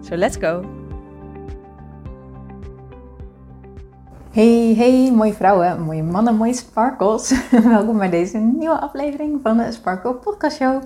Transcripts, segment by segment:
So let's go! Hey, hey, mooie vrouwen, mooie mannen, mooie sparkles. Welkom bij deze nieuwe aflevering van de Sparkle Podcast Show.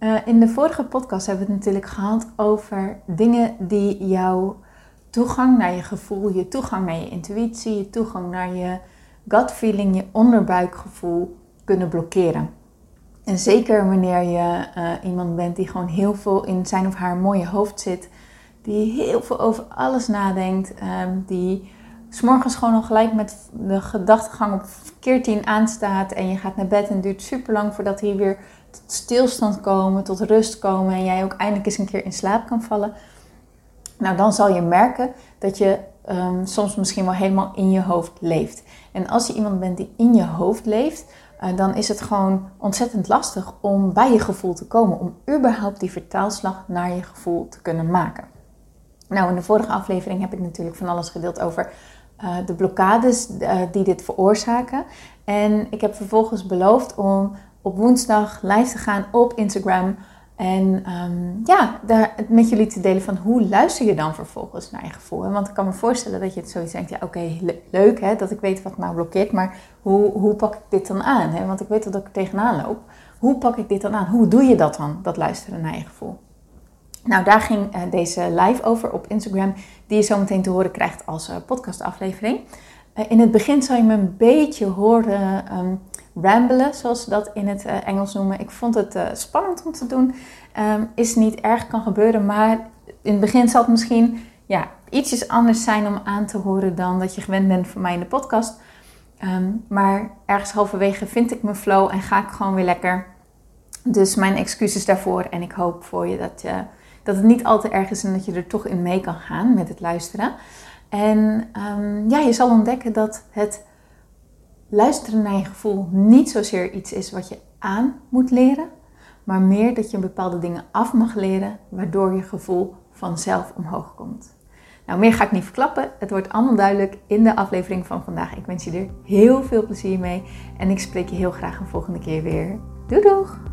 Uh, in de vorige podcast hebben we het natuurlijk gehad over dingen die jouw toegang naar je gevoel, je toegang naar je intuïtie, je toegang naar je gut feeling, je onderbuikgevoel kunnen blokkeren. En zeker wanneer je uh, iemand bent die gewoon heel veel in zijn of haar mooie hoofd zit, die heel veel over alles nadenkt, um, die s'morgens gewoon al gelijk met de gedachtegang op keertien aanstaat en je gaat naar bed en het duurt super lang voordat hij weer tot stilstand komen, tot rust komen en jij ook eindelijk eens een keer in slaap kan vallen. Nou, dan zal je merken dat je um, soms misschien wel helemaal in je hoofd leeft. En als je iemand bent die in je hoofd leeft, uh, dan is het gewoon ontzettend lastig om bij je gevoel te komen. Om überhaupt die vertaalslag naar je gevoel te kunnen maken. Nou, in de vorige aflevering heb ik natuurlijk van alles gedeeld over uh, de blokkades uh, die dit veroorzaken. En ik heb vervolgens beloofd om op woensdag live te gaan op Instagram. En um, ja, daar met jullie te delen van hoe luister je dan vervolgens naar je gevoel. Want ik kan me voorstellen dat je het zoiets denkt, ja oké, leuk hè, dat ik weet wat mij blokkeert. Maar hoe, hoe pak ik dit dan aan? Hè? Want ik weet dat ik er tegenaan loop. Hoe pak ik dit dan aan? Hoe doe je dat dan, dat luisteren naar je gevoel? Nou, daar ging uh, deze live over op Instagram, die je zo meteen te horen krijgt als uh, podcastaflevering. Uh, in het begin zal je me een beetje horen um, zoals ze dat in het Engels noemen. Ik vond het spannend om te doen. Um, is niet erg, kan gebeuren, maar in het begin zal het misschien ja, ietsjes anders zijn om aan te horen dan dat je gewend bent van mij in de podcast. Um, maar ergens halverwege vind ik mijn flow en ga ik gewoon weer lekker. Dus mijn excuses daarvoor en ik hoop voor je dat je dat het niet al te erg is en dat je er toch in mee kan gaan met het luisteren. En um, ja, je zal ontdekken dat het luisteren naar je gevoel niet zozeer iets is wat je aan moet leren, maar meer dat je bepaalde dingen af mag leren, waardoor je gevoel vanzelf omhoog komt. Nou, meer ga ik niet verklappen. Het wordt allemaal duidelijk in de aflevering van vandaag. Ik wens je er heel veel plezier mee en ik spreek je heel graag een volgende keer weer. Doei doeg!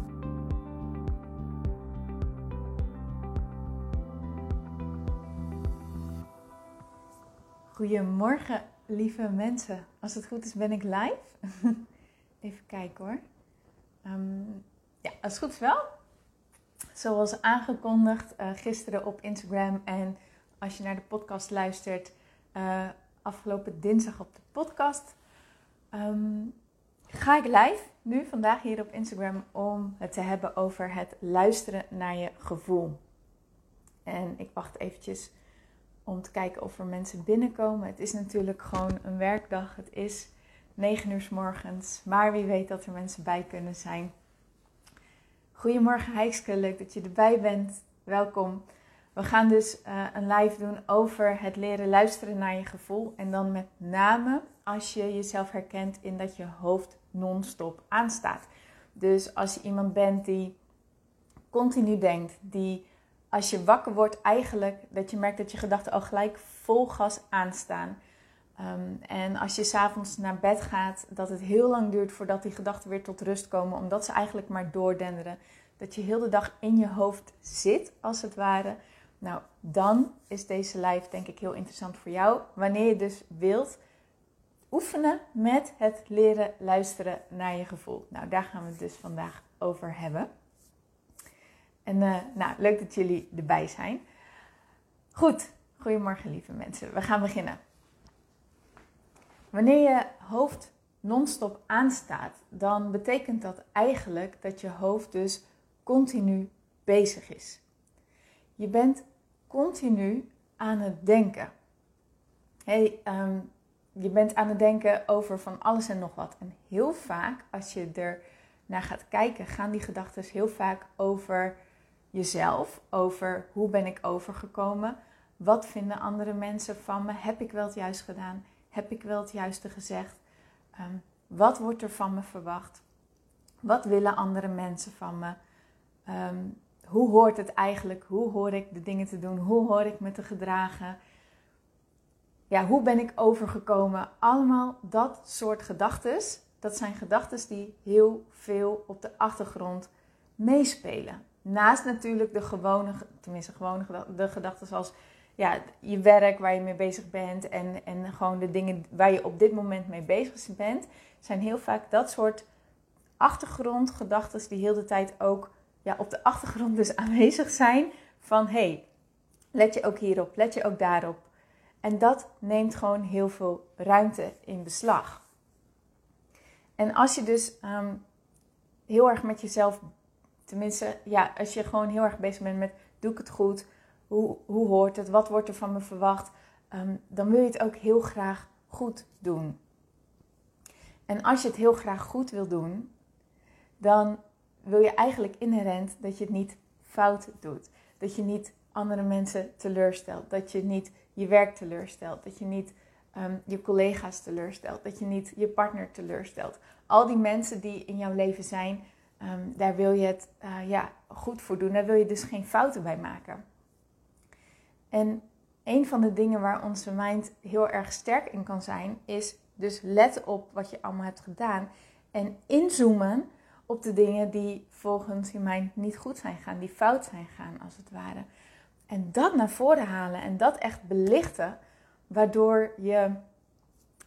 Goedemorgen, lieve mensen. Als het goed is, ben ik live. Even kijken hoor. Um, ja, als het goed is wel. Zoals aangekondigd uh, gisteren op Instagram en als je naar de podcast luistert, uh, afgelopen dinsdag op de podcast, um, ga ik live nu vandaag hier op Instagram om het te hebben over het luisteren naar je gevoel. En ik wacht eventjes om te kijken of er mensen binnenkomen. Het is natuurlijk gewoon een werkdag. Het is 9 uur s morgens. Maar wie weet dat er mensen bij kunnen zijn. Goedemorgen Heikske, leuk dat je erbij bent. Welkom. We gaan dus uh, een live doen over het leren luisteren naar je gevoel. En dan met name als je jezelf herkent in dat je hoofd non-stop aanstaat. Dus als je iemand bent die continu denkt, die als je wakker wordt, eigenlijk dat je merkt dat je gedachten al gelijk vol gas aanstaan. Um, en als je s'avonds naar bed gaat, dat het heel lang duurt voordat die gedachten weer tot rust komen, omdat ze eigenlijk maar doordenderen. Dat je heel de dag in je hoofd zit, als het ware. Nou, dan is deze live denk ik heel interessant voor jou. Wanneer je dus wilt oefenen met het leren luisteren naar je gevoel. Nou, daar gaan we het dus vandaag over hebben. En uh, nou, leuk dat jullie erbij zijn. Goed, goedemorgen lieve mensen. We gaan beginnen. Wanneer je hoofd non-stop aanstaat, dan betekent dat eigenlijk dat je hoofd dus continu bezig is. Je bent continu aan het denken. Um, je bent aan het denken over van alles en nog wat. En heel vaak, als je er naar gaat kijken, gaan die gedachten heel vaak over jezelf over hoe ben ik overgekomen? Wat vinden andere mensen van me? Heb ik wel het juist gedaan? Heb ik wel het juiste gezegd? Ehm, wat wordt er van me verwacht? Wat willen andere mensen van me? Ehm, hoe hoort het eigenlijk? Hoe hoor ik de dingen te doen? Hoe hoor ik me te gedragen? Ja, hoe ben ik overgekomen? Allemaal dat soort gedachten. Dat zijn gedachten die heel veel op de achtergrond meespelen. Naast natuurlijk de gewone, tenminste gewone de gedachten zoals ja, je werk waar je mee bezig bent en, en gewoon de dingen waar je op dit moment mee bezig bent, zijn heel vaak dat soort achtergrondgedachten die heel de tijd ook ja, op de achtergrond dus aanwezig zijn van hey, let je ook hierop, let je ook daarop. En dat neemt gewoon heel veel ruimte in beslag. En als je dus ehm, heel erg met jezelf, tenminste, ja, als je gewoon heel erg bezig bent met doe ik het goed, hoe, hoe hoort het, wat wordt er van me verwacht, ehm, dan wil je het ook heel graag goed doen. En als je het heel graag goed wil doen, dan wil je eigenlijk inherent dat je het niet fout doet. Dat je niet andere mensen teleurstelt. Dat je niet je werk teleurstelt. Dat je niet um, je collega's teleurstelt. Dat je niet je partner teleurstelt. Al die mensen die in jouw leven zijn, ehm, daar wil je het uh, ja, goed voor doen. Daar wil je dus geen fouten bij maken. En een van de dingen waar onze mind heel erg sterk in kan zijn, is dus letten op wat je allemaal hebt gedaan. En inzoomen op de dingen die volgens je mind niet goed zijn gaan, die fout zijn gaan als het ware. En dat naar voren halen en dat echt belichten, waardoor je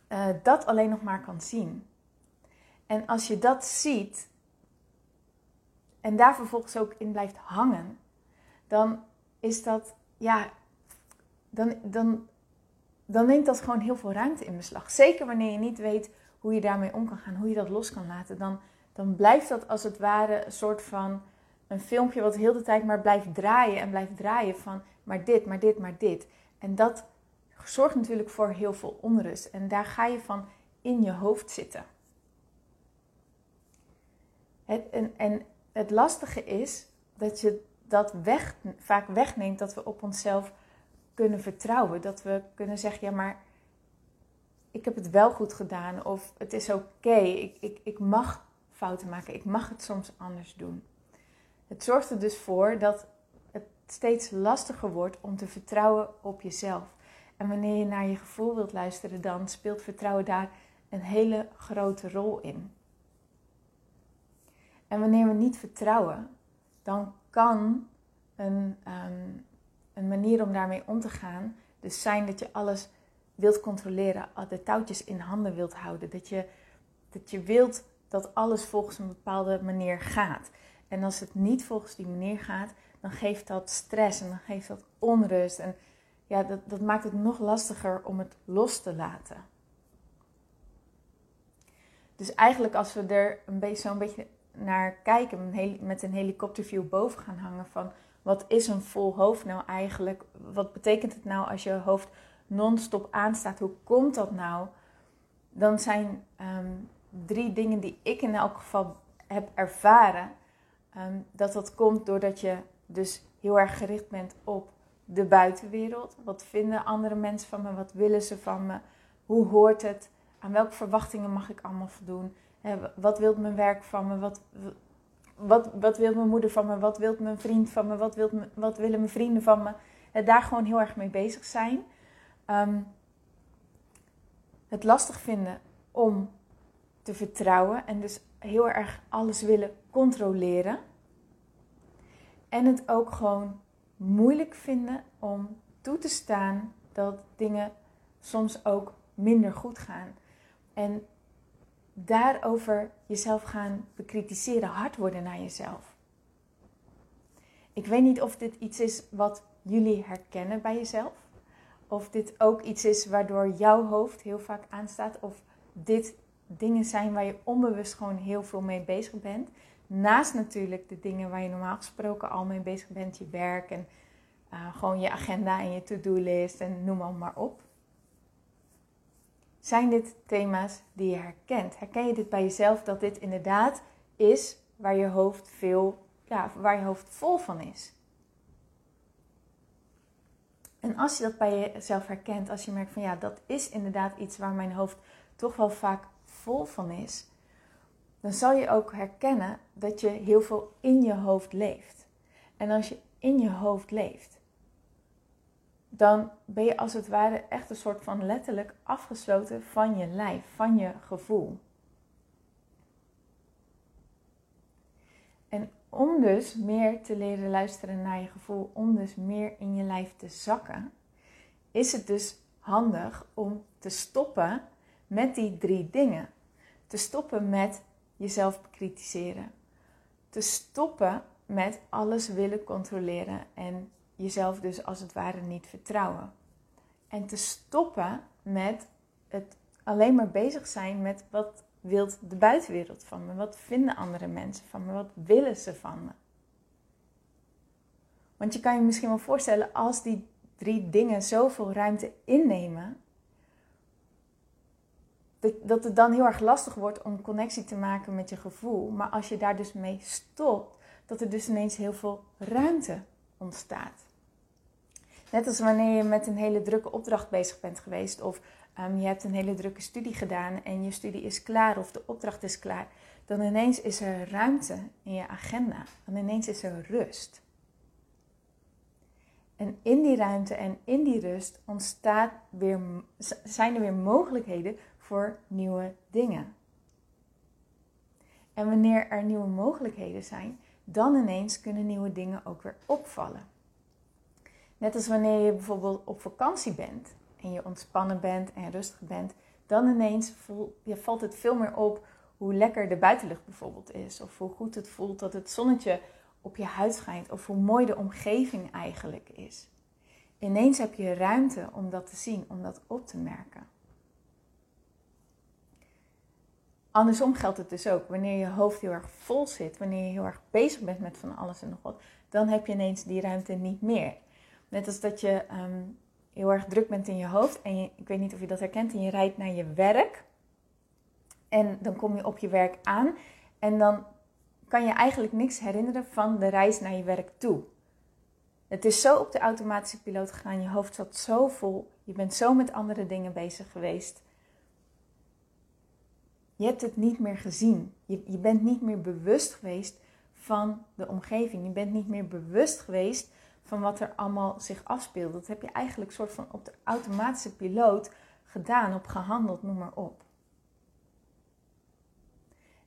uh, dat alleen nog maar kan zien. En als je dat ziet en daar vervolgens ook in blijft hangen, dan is dat, ja, dan, dan, dan neemt dat gewoon heel veel ruimte in beslag. Zeker wanneer je niet weet hoe je daarmee om kan gaan, hoe je dat los kan laten, dan, dan blijft dat als het ware een soort van een filmpje wat heel de tijd maar blijft draaien en blijft draaien van maar dit, maar dit, maar dit. En dat zorgt natuurlijk voor heel veel onrust. En daar ga je van in je hoofd zitten. Het, en, en het lastige is dat je dat weg, vaak wegneemt dat we op onszelf kunnen vertrouwen. Dat we kunnen zeggen, ja maar ik heb het wel goed gedaan of het is oké, ik, ik, ik mag fouten maken, ik mag het soms anders doen. Het zorgt er dus voor dat het steeds lastiger wordt om te vertrouwen op jezelf. En wanneer je naar je gevoel wilt luisteren, dan speelt vertrouwen daar een hele grote rol in. En wanneer we niet vertrouwen, dan kan een, ehm, een manier om daarmee om te gaan dus zijn dat je alles wilt controleren, de touwtjes in handen wilt houden. Dat je, dat je wilt dat alles volgens een bepaalde manier gaat. En als het niet volgens die manier gaat, dan geeft dat stress en dan geeft dat onrust. En ja, dat, dat maakt het nog lastiger om het los te laten. Dus eigenlijk als we er een beetje, zo'n beetje naar kijken, met een helikopterview boven gaan hangen van wat is een vol hoofd nou eigenlijk? Wat betekent het nou als je hoofd non-stop aanstaat? Hoe komt dat nou? Dan zijn ehm, drie dingen die ik in elk geval heb ervaren. Ehm, dat dat komt doordat je dus heel erg gericht bent op de buitenwereld. Wat vinden andere mensen van me? Wat willen ze van me? Hoe hoort het? Aan welke verwachtingen mag ik allemaal voldoen? wat wil mijn werk van me? Wat, wat, wat wil mijn moeder van me? Wat wil mijn vriend van me? Wat, wil, wat willen mijn vrienden van me? Daar gewoon heel erg mee bezig zijn. Ehm, het lastig vinden om te vertrouwen en dus heel erg alles willen controleren. En het ook gewoon moeilijk vinden om toe te staan dat dingen soms ook minder goed gaan. En daarover jezelf gaan bekritiseren, hard worden naar jezelf. Ik weet niet of dit iets is wat jullie herkennen bij jezelf. Of dit ook iets is waardoor jouw hoofd heel vaak aanstaat. Of dit dingen zijn waar je onbewust gewoon heel veel mee bezig bent. Naast natuurlijk de dingen waar je normaal gesproken al mee bezig bent. Je werk en uh, gewoon je agenda en je to-do-list en noem maar op. Zijn dit thema's die je herkent? Herken je dit bij jezelf dat dit inderdaad is waar je hoofd veel, ja, waar je hoofd vol van is? En als je dat bij jezelf herkent, als je merkt van ja, dat is inderdaad iets waar mijn hoofd toch wel vaak vol van is, dan zal je ook herkennen dat je heel veel in je hoofd leeft. En als je in je hoofd leeft, dan ben je als het ware echt een soort van letterlijk afgesloten van je lijf, van je gevoel. En om dus meer te leren luisteren naar je gevoel, om dus meer in je lijf te zakken, is het dus handig om te stoppen met die drie dingen. Te stoppen met jezelf bekritiseren. Te stoppen met alles willen controleren en jezelf dus als het ware niet vertrouwen. En te stoppen met het alleen maar bezig zijn met wat wilt de buitenwereld van me? Wat vinden andere mensen van me? Wat willen ze van me? Want je kan je misschien wel voorstellen als die drie dingen zoveel ruimte innemen, dat het dan heel erg lastig wordt om connectie te maken met je gevoel. Maar als je daar dus mee stopt, dat er dus ineens heel veel ruimte ontstaat. Net als wanneer je met een hele drukke opdracht bezig bent geweest of um, je hebt een hele drukke studie gedaan en je studie is klaar of de opdracht is klaar, dan ineens is er ruimte in je agenda. Dan ineens is er rust. En in die ruimte en in die rust ontstaat weer, zijn er weer mogelijkheden voor nieuwe dingen. En wanneer er nieuwe mogelijkheden zijn, dan ineens kunnen nieuwe dingen ook weer opvallen. Net als wanneer je bijvoorbeeld op vakantie bent en je ontspannen bent en rustig bent, dan ineens voel, je valt het veel meer op hoe lekker de buitenlucht bijvoorbeeld is. Of hoe goed het voelt dat het zonnetje op je huid schijnt. Of hoe mooi de omgeving eigenlijk is. Ineens heb je ruimte om dat te zien, om dat op te merken. Andersom geldt het dus ook. Wanneer je hoofd heel erg vol zit, wanneer je heel erg bezig bent met van alles en nog wat, dan heb je ineens die ruimte niet meer. Net als dat je ehm, heel erg druk bent in je hoofd en je, ik weet niet of je dat herkent, en je rijdt naar je werk. En dan kom je op je werk aan en dan kan je eigenlijk niks herinneren van de reis naar je werk toe. Het is zo op de automatische piloot gegaan, je hoofd zat zo vol, je bent zo met andere dingen bezig geweest. Je hebt het niet meer gezien. Je, je bent niet meer bewust geweest van de omgeving. Je bent niet meer bewust geweest van wat er allemaal zich afspeelt. Dat heb je eigenlijk soort van op de automatische piloot gedaan, op gehandeld, noem maar op.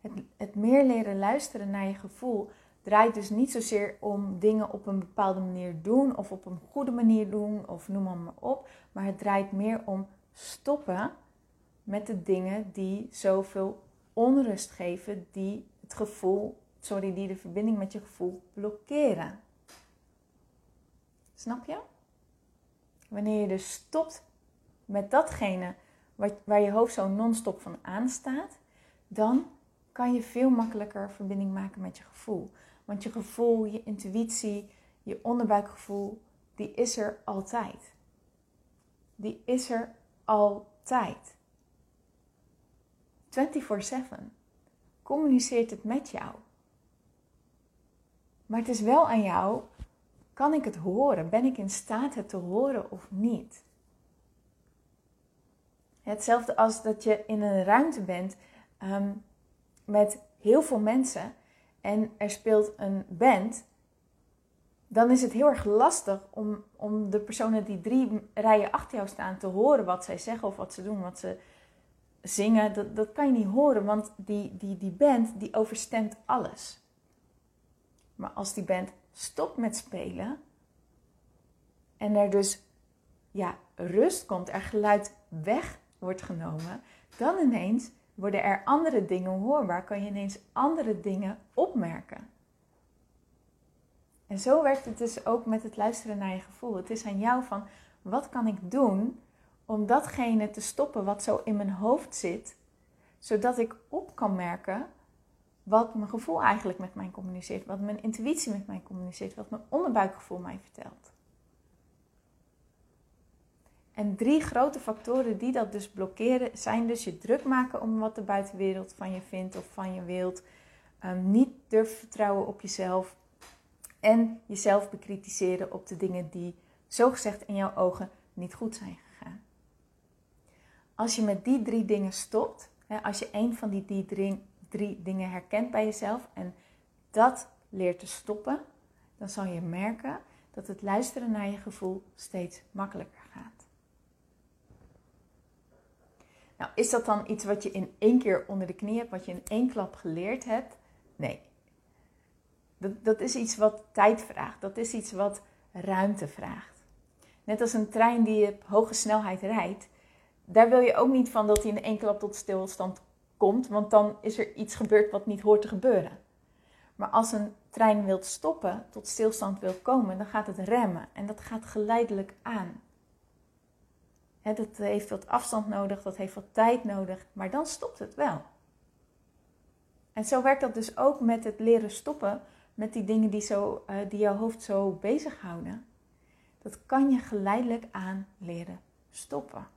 Het, het meer leren luisteren naar je gevoel draait dus niet zozeer om dingen op een bepaalde manier doen of op een goede manier doen of noem maar op, maar het draait meer om stoppen met de dingen die zoveel onrust geven, die het gevoel, sorry, die de verbinding met je gevoel blokkeren. Snap je? Wanneer je dus stopt met datgene waar je hoofd zo non-stop van aanstaat, dan kan je veel makkelijker verbinding maken met je gevoel. Want je gevoel, je intuïtie, je onderbuikgevoel, die is er altijd. Die is er altijd. 24/7 communiceert het met jou. Maar het is wel aan jou kan ik het horen? Ben ik in staat het te horen of niet? Hetzelfde als dat je in een ruimte bent um, met heel veel mensen en er speelt een band, dan is het heel erg lastig om, om de personen die drie rijen achter jou staan te horen wat zij zeggen of wat ze doen, wat ze zingen. Dat, dat kan je niet horen, want die, die, die band die overstemt alles. Maar als die band stopt met spelen en er dus ja, rust komt, er geluid weg wordt genomen, dan ineens worden er andere dingen hoorbaar, kan je ineens andere dingen opmerken. En zo werkt het dus ook met het luisteren naar je gevoel. Het is aan jou van wat kan ik doen om datgene te stoppen wat zo in mijn hoofd zit, zodat ik op kan merken wat mijn gevoel eigenlijk met mij communiceert, wat mijn intuïtie met mij communiceert, wat mijn onderbuikgevoel mij vertelt. En drie grote factoren die dat dus blokkeren zijn dus je druk maken om wat de buitenwereld van je vindt of van je wilt, um, niet durven vertrouwen op jezelf en jezelf bekritiseren op de dingen die zogezegd in jouw ogen niet goed zijn gegaan. Als je met die drie dingen stopt, als je een van die, die drie, drie dingen herkent bij jezelf en dat leert te stoppen, dan zal je merken dat het luisteren naar je gevoel steeds makkelijker gaat. Nou, is dat dan iets wat je in één keer onder de knie hebt, wat je in één klap geleerd hebt? Nee. Dat, dat is iets wat tijd vraagt. Dat is iets wat ruimte vraagt. Net als een trein die op hoge snelheid rijdt, daar wil je ook niet van dat hij in één klap tot stilstand komt, want dan is er iets gebeurd wat niet hoort te gebeuren. Maar als een trein wilt stoppen, tot stilstand wil komen, dan gaat het remmen en dat gaat geleidelijk aan. dat heeft wat afstand nodig, dat heeft wat tijd nodig, maar dan stopt het wel. En zo werkt dat dus ook met het leren stoppen met die dingen die, zo, uh, die jouw hoofd zo bezighouden. Dat kan je geleidelijk aan leren stoppen.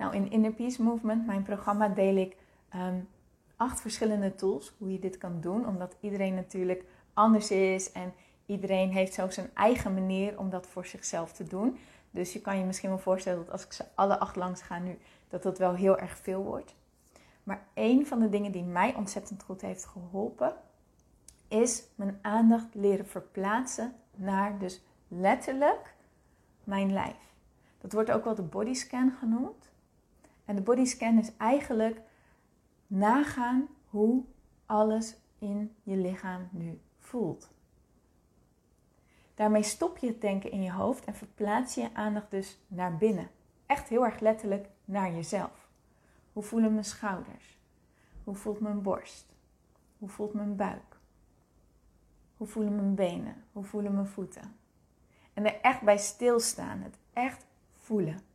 Nou, in Inner Peace Movement, mijn programma, deel ik um, acht verschillende tools hoe je dit kan doen. Omdat iedereen natuurlijk anders is en iedereen heeft zo zijn eigen manier om dat voor zichzelf te doen. Dus je kan je misschien wel voorstellen dat als ik ze alle acht langs ga nu, dat dat wel heel erg veel wordt. Maar een van de dingen die mij ontzettend goed heeft geholpen, is mijn aandacht leren verplaatsen naar dus letterlijk mijn lijf. Dat wordt ook wel de bodyscan genoemd. En de bodyscan is eigenlijk nagaan hoe alles in je lichaam nu voelt. Daarmee stop je het denken in je hoofd en verplaats je je aandacht dus naar binnen. Echt heel erg letterlijk naar jezelf. Hoe voelen mijn schouders? Hoe voelt mijn borst? Hoe voelt mijn buik? Hoe voelen mijn benen? Hoe voelen mijn voeten? En er echt bij stilstaan, het echt voelen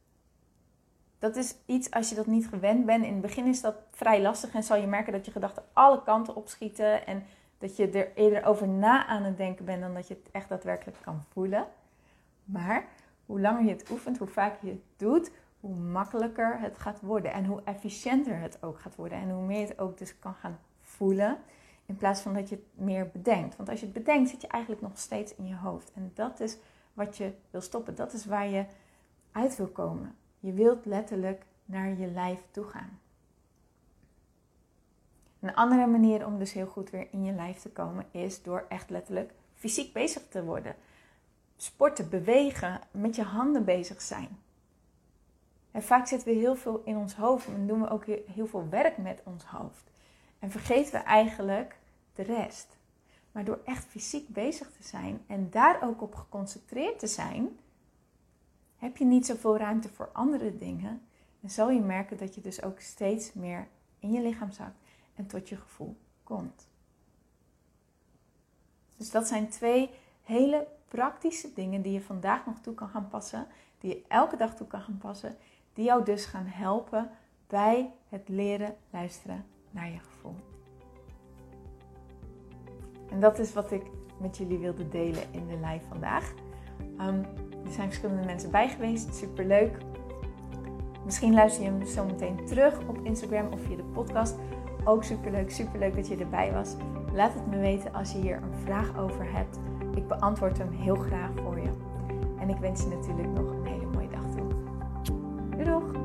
dat is iets als je dat niet gewend bent. In het begin is dat vrij lastig en zal je merken dat je gedachten alle kanten opschieten en dat je er eerder over na aan het denken bent dan dat je het echt daadwerkelijk kan voelen. Maar hoe langer je het oefent, hoe vaker je het doet, hoe makkelijker het gaat worden en hoe efficiënter het ook gaat worden en hoe meer je het ook dus kan gaan voelen in plaats van dat je het meer bedenkt. Want als je het bedenkt, zit je eigenlijk nog steeds in je hoofd en dat is wat je wil stoppen. Dat is waar je uit wil komen. Je wilt letterlijk naar je lijf toe gaan. Een andere manier om dus heel goed weer in je lijf te komen is door echt letterlijk fysiek bezig te worden. Sporten, bewegen, met je handen bezig zijn. En vaak zitten we heel veel in ons hoofd en doen we ook heel veel werk met ons hoofd. En vergeten we eigenlijk de rest. Maar door echt fysiek bezig te zijn en daar ook op geconcentreerd te zijn, heb je niet zoveel ruimte voor andere dingen. En zal je merken dat je dus ook steeds meer in je lichaam zakt en tot je gevoel komt. Dus dat zijn twee hele praktische dingen die je vandaag nog toe kan gaan passen, die je elke dag toe kan gaan passen, die jou dus gaan helpen bij het leren luisteren naar je gevoel. En dat is wat ik met jullie wilde delen in de live vandaag. Um, er zijn verschillende mensen bij geweest. Super leuk. Misschien luister je hem zo meteen terug op Instagram of via de podcast. Ook super leuk, super leuk dat je erbij was. Laat het me weten als je hier een vraag over hebt. Ik beantwoord hem heel graag voor je. En ik wens je natuurlijk nog een hele mooie dag toe. Doei doeg!